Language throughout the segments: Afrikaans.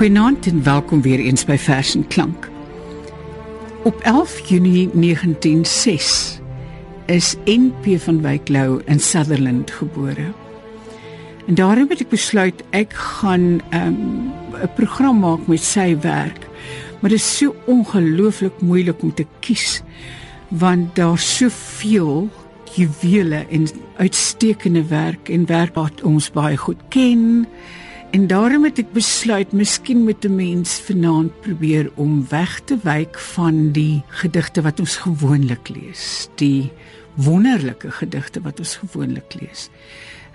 Goeienaand en welkom weer eens by Vers en Klank. Op 11 Junie 1906 is NP van Wyk Lou in Sutherland gebore. En daarom het ek besluit ek gaan 'n um, program maak met sy werk. Maar dit is so ongelooflik moeilik om te kies want daar's soveel juwele en uitstekende werk en werk wat ons baie goed ken. En daarom het ek besluit miskien moet 'n mens vanaand probeer om weg te wyk van die gedigte wat ons gewoonlik lees, die wonderlike gedigte wat ons gewoonlik lees.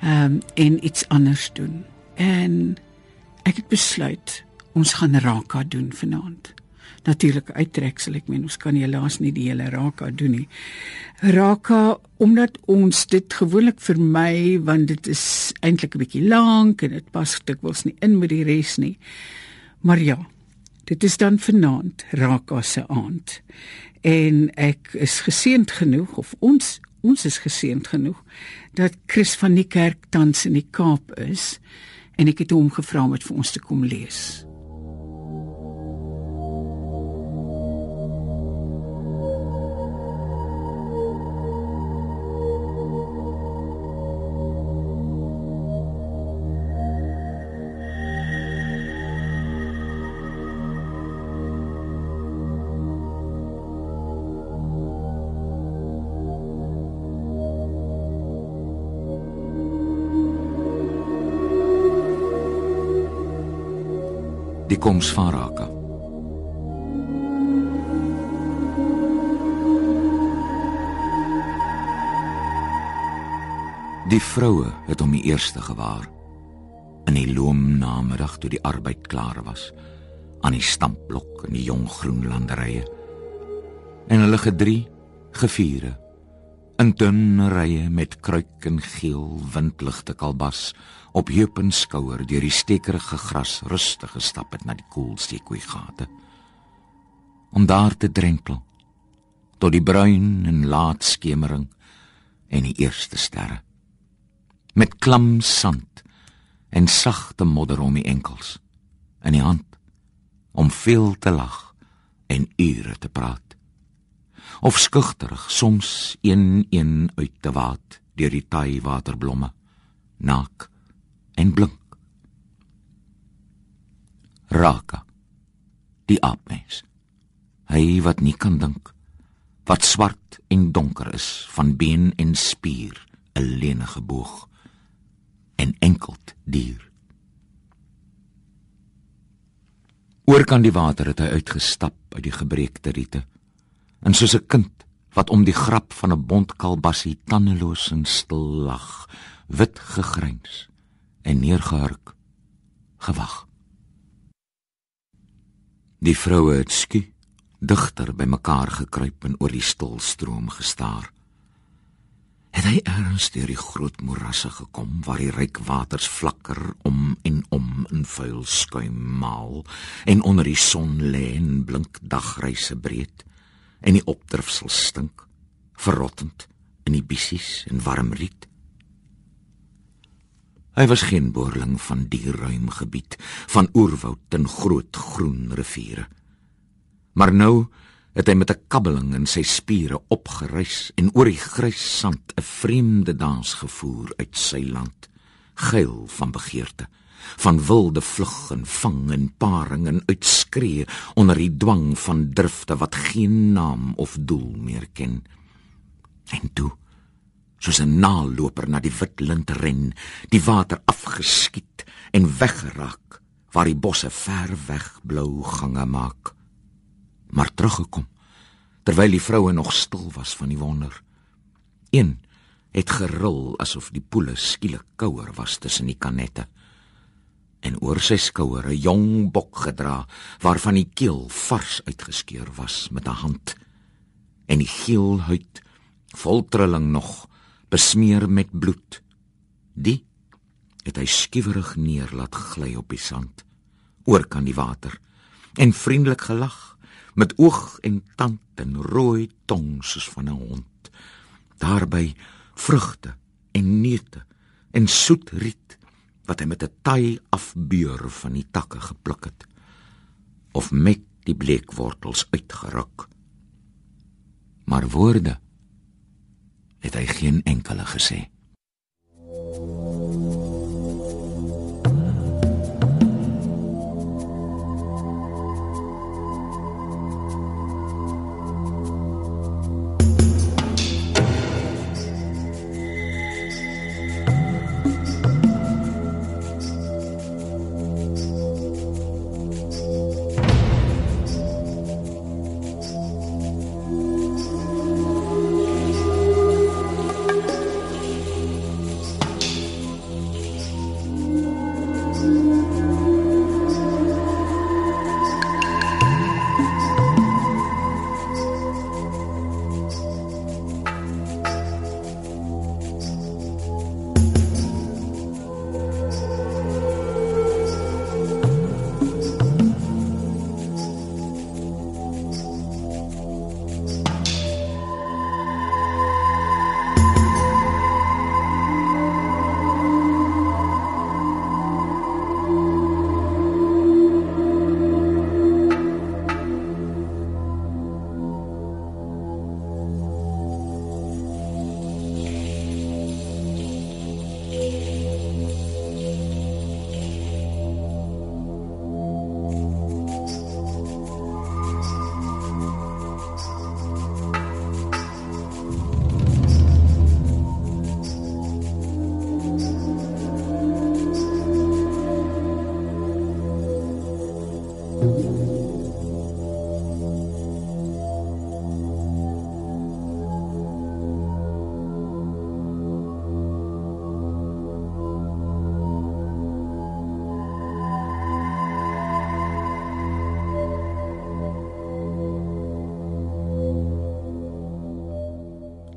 Ehm um, en iets anders doen. En ek het besluit ons gaan raka doen vanaand natuurlik uittreksel ek meen ons kan helaas nie die hele raka doen nie. Raka omdat ons dit gewoonlik vir my want dit is eintlik 'n bietjie lank en dit pas dikwels nie in met die res nie. Maar ja dit is dan vanaand raka se aand. En ek is geseënd genoeg of ons ons is geseënd genoeg dat Chris van die kerk tans in die Kaap is en ek het hom gevra om dit vir ons te kom lees. Die koms van Raka. Die vroue het hom die eerste gewaar in die loom namiddag toe die arbeid klaar was aan die stampblok in die jong groen landerye. En hulle gedrie, geviere in dun rye met kruik en geel windligte kalbas op heup en skouer deur die stekerige gras rustig gestap het na die koel seekoei gate. Om daar te drentel tot die bruin en laat skemering en die eerste sterre. Met klam sand en sagte modder om die enkels in die hand om veel te lag en ure te praat of skugterig soms een een uit te waat deur die taai waterblomme naak en blink. Raka die aapmens hy wat nie kan dink wat swart en donker is van been en spier 'n lenige boog en enkeld dier. Oor kan die water het hy uitgestap uit die gebreekte riete en soos 'n kind wat om die grap van 'n bontkalbassie tandeloos en stil lag, wit gegryns en neergehurk gewag. Die vroue het skie digter bymekaar gekruip en oor die stil stroom gestaar. Het hy erns deur die groot morasse gekom waar die ryk waters flikker om en om in vuil skuim maal en onder die son lê en blink dagreise breed en die opdrifsel stink verrottend in die bissies en warm riet. Hy was geen boerling van die ruim gebied van oerwoud en groot groen riviere. Maar nou het hy met 'n kabbeling in sy spiere opgereis en oor die grys sand 'n vreemde dans gevoer uit sy land geil van begeerte van wilde vlug en vang en paring en uitskree onder die dwang van drifte wat geen naam of doel meer ken. En toe, soos 'n naalloper na die wit lint ren, die water afgeskiet en weggeraak waar die bosse ver weg blou gange maak. Maar teruggekom terwyl die vroue nog stil was van die wonder. Een het gerul asof die poele skielik kouer was tussen die kanette en oor sy skouer 'n jong bok gedra waarvan die keel vars uitgeskeur was met 'n hand. En die geel huid vol trilling nog besmeer met bloed. Die het hy skiwerig neer laat gly op die sand oor kan die water en vriendelik gelag met oog en tand en rooi tong soos van 'n hond. Daarby vrugte en neute en soet riet wat hy met 'n taai afbeur van die takke gepluk het of met die bleekwortels uitgeruk. Maar woorde het hy geen enkele gesê.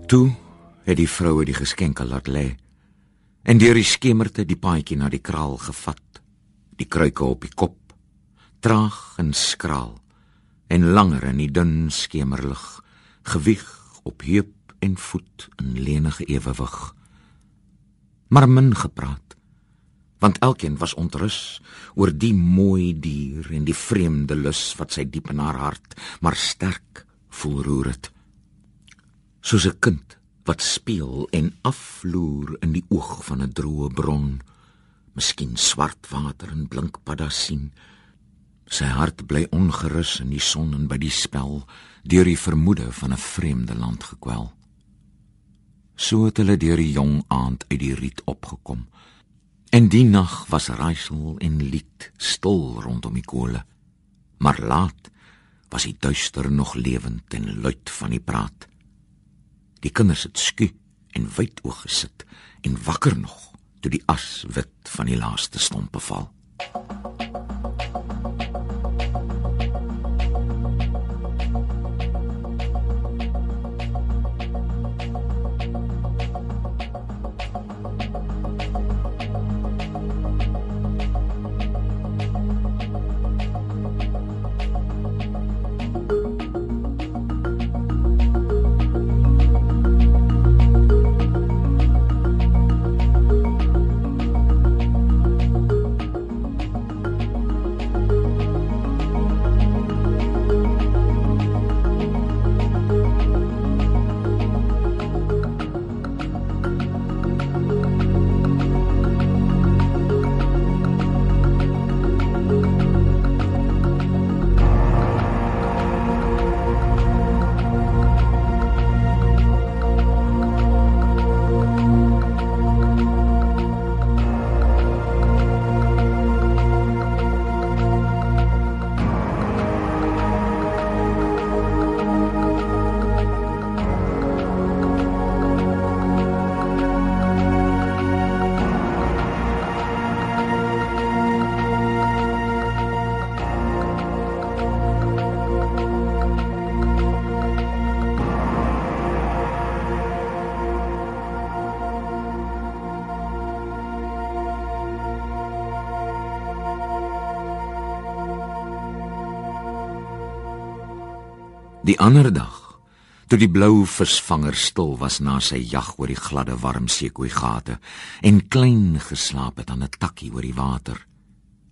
Toe het die vroue die geskenke laat lê en deur die skemerte die paadjie na die kraal gevat, die kruike op die kop, traag en skraal en langer in die dun skemerlig, gewig op heup en voet in lenige ewewig. Maar min gepraat, want elkeen was ontrus oor die mooi dier en die vreemde lus wat sy diep in haar hart maar sterk voel roer het soos 'n kind wat speel en afloer in die oog van 'n droë bron, miskien swart water en blink paddas sien. Sy hart bly ongerus in die son en by die spel deur die vermoede van 'n vreemde land gekwel. So het hulle deur die jong aand uit die riet opgekom. En die nag was raaisel en lied stil rondom die kole. Maar laat was die duister nog lewend en luid van die praat. Die kinders het sku en wyd oog gesit en wakker nog toe die as wit van die laaste stompe val. Die ander dag, toe die blou visvanger stil was na sy jag oor die gladde warm seekoei gate en klein geslaap het aan 'n takkie oor die water,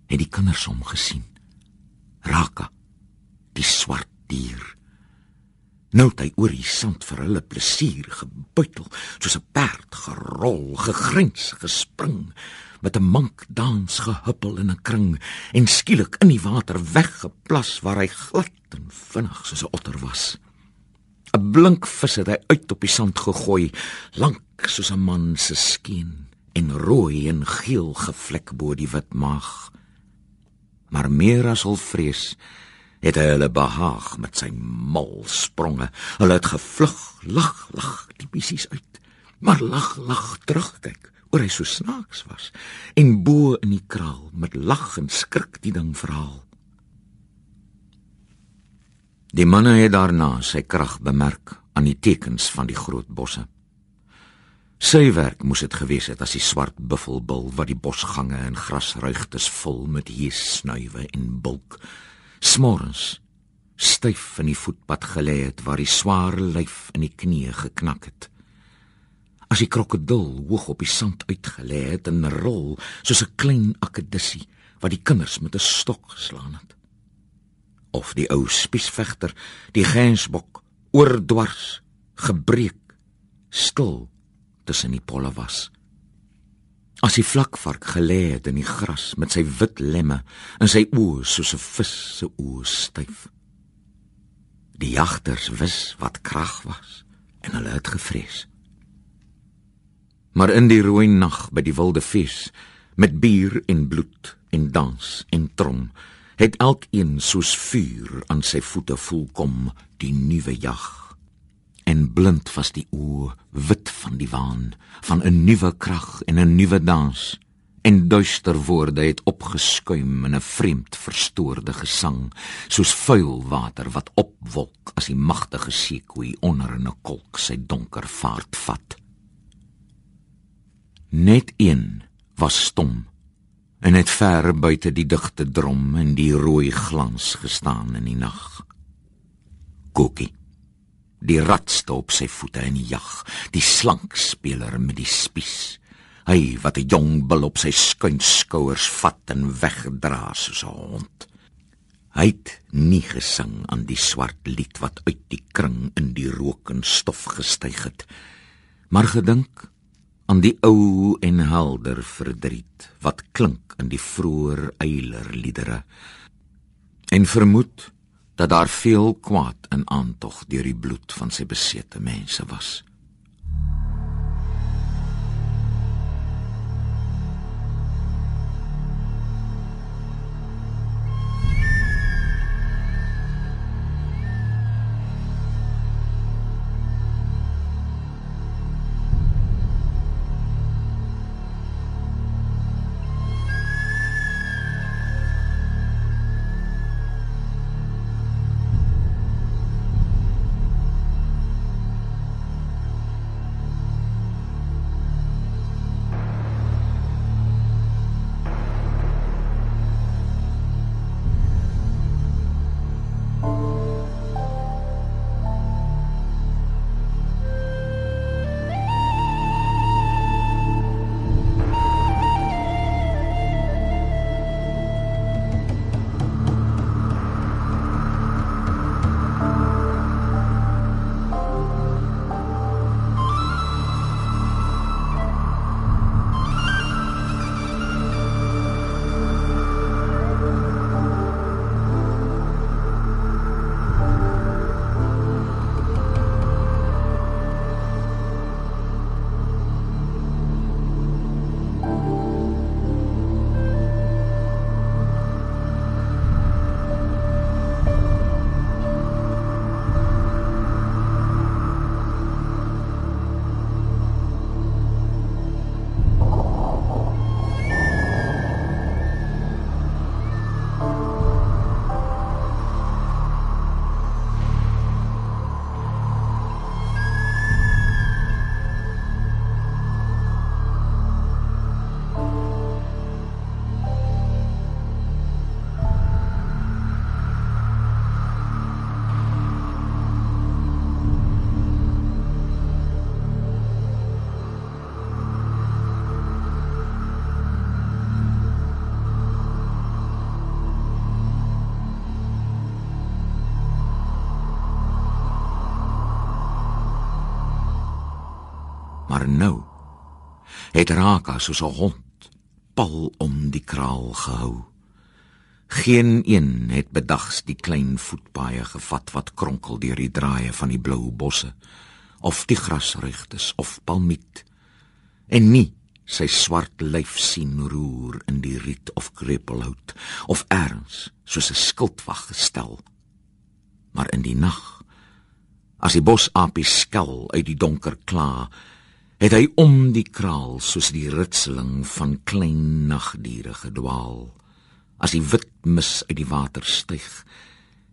het die kinders hom gesien. Raka die swart dier. Nou het hy oor die sand vir hulle plesier gebuitel, soos 'n perd gerol, gegrins, gespring, met 'n mank dans gehuppel in 'n kring en skielik in die water weggeplas waar hy glad en vinnig soos 'n otter was. 'n Blink vis het hy uit op die sand gegooi, lank soos 'n man se skien en rooi en geel gevlek bo die wit maag. Maar meer as al vrees het hy hulle behaag met sy mal spronge. Hulle het gevlug, lag, lag die bissies uit, maar lag, lag terugkyk oor hy so snaaks was en bo in die kraal met lag en skrik die ding verhaal. Die manne het daarna sy krag bemerk aan die tekens van die groot bosse. Sy werk moes dit gewees het as die swart buffelbil wat die bosgange en grasruigtes vol met hees snuiwe en bulk smorens styf in die voetpad gelê het waar die swaar lyf in die knie geknak het. As die krokodil hoog op die sand uitgelê het en rol soos 'n klein akedissie wat die kinders met 'n stok geslaan het. Of die ou spiesvegter, die gensbok oordwars gebreek stil tussen die polle was. As die vlakvark gelê het in die gras met sy wit lemme en sy oë soos 'n vis se oë styf. Die jagters wis wat krag was en hulle het gevrees. Maar in die rooi nag by die wilde vis met bier en bloed en dans en trom het elkeen soos vuur aan sy voete voel kom die nuwe jag. En blind was die oë wit van die waan van 'n nuwe krag en 'n nuwe dans. En duister woorde het opgeskuim in 'n vreemd verstoorde gesang soos vuil water wat opwolk as die magtige seekoei onder 'n kolk sy donker vaart vat net een was stom en het ver buite die digte drom en die rooi glans gestaan in die nag koekie die ratste op sy voete in die jag, die slank speler met die spies. Hy wat 'n jong bil op sy skuin skouers vat en wegdra soos 'n hond. Hy het nie gesing aan die swart lied wat uit die kring in die rook en stof gestyg het, maar gedink aan die ou en helder verdriet wat klink in die vroeë eilerliedere en vermoed dat daar veel kwaad in aantog deur die bloed van sy besete mense was. Maar nou het Raka soos 'n hond pal om die kraal gehou. Geen een het bedags die klein voetpaaie gevat wat kronkel deur die draaie van die blou bosse of die grasregtes of palmiet en nie sy swart lyf sien roer in die riet of krepelhout of erns soos 'n skildwag gestel maar in die nag as die bosapie skel uit die donker kla het hy om die kraal soos die ritseling van klein nagdiere gedwaal as die wit mis uit die water styg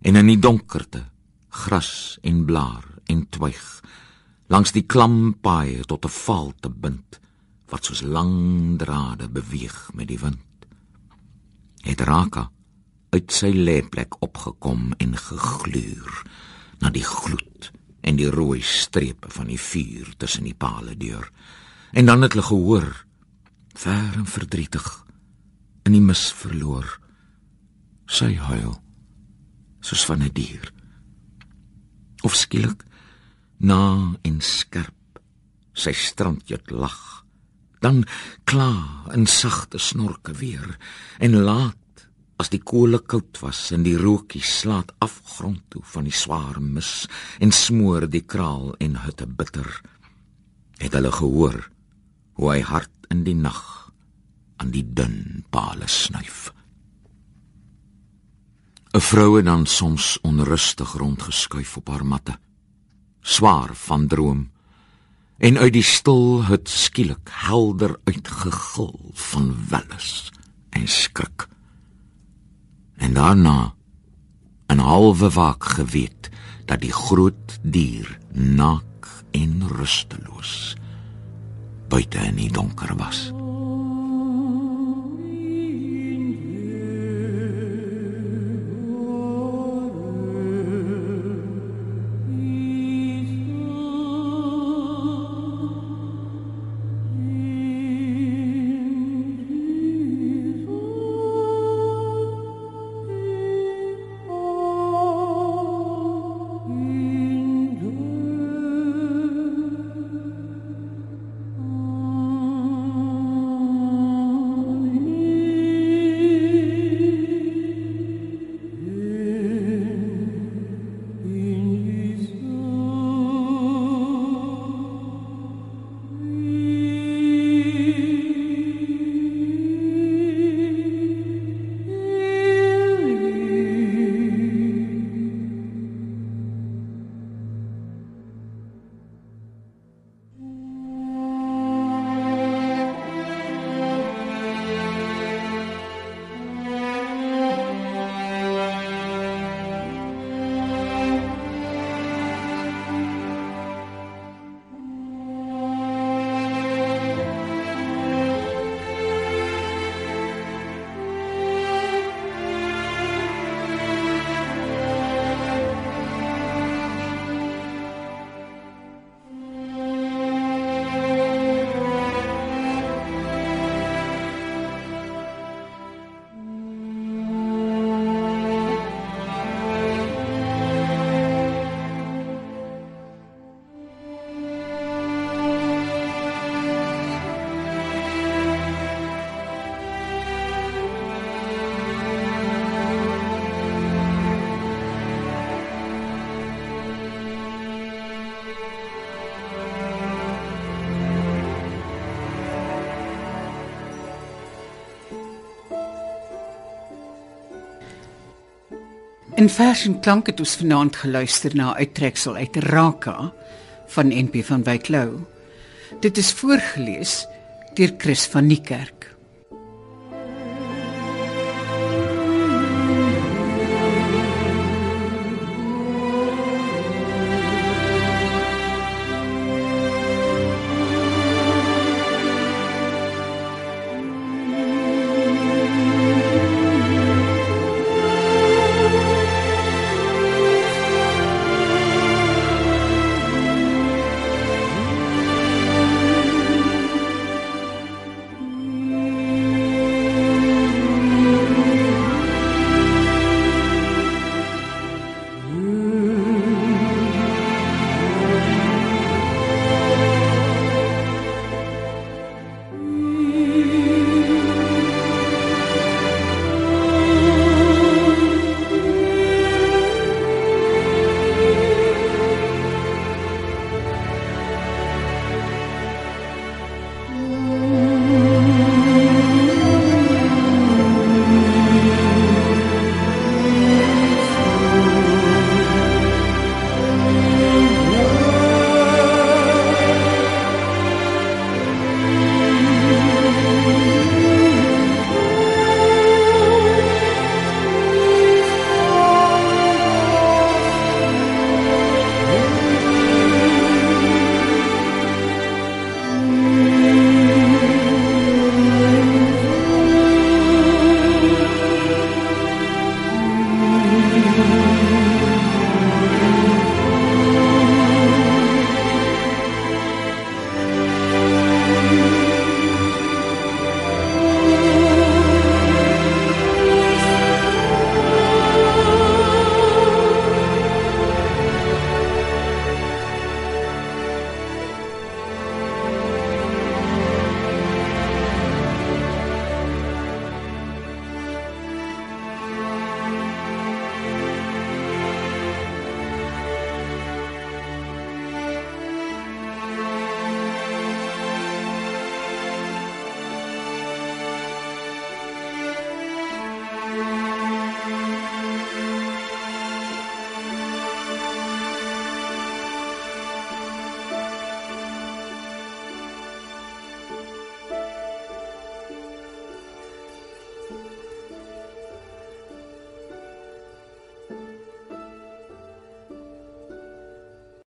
en in die donkerte gras en blaar en twyg langs die klam paai tot 'n val te bind wat soos lang drade beweeg met die wind. Het raka uit sy lêplek opgekom en gegluur na die gloed en die rooi strepe van die vuur tussen die palle deur. En dan het hulle gehoor ver en verdrietig in die mis verloor. Sy huil soos van 'n die dier. Of skielik na en skerp sy strandjut lag. Dan kla in sagte snorke weer en laat as die kole koud was en die rookie slaat afgrond toe van die swaar mis en smoor die kraal en hutte bitter het hulle gehoor hoe hy hart in die nag aan die dun palle snuif. 'n vroue dan soms onrustig rondgeskuif op haar matte swaar van droom en uit die stil hut skielik helder uitgegil van welles en skrik en daarna 'n halwe waak geweet dat die groot dier nak en rusteloos buite in die donker was. In Fashion Klank het ons vanaand geluister na 'n uittreksel uit Raka van NP van Wyk Lou. Dit is voorgeles deur Chris van Niekerk.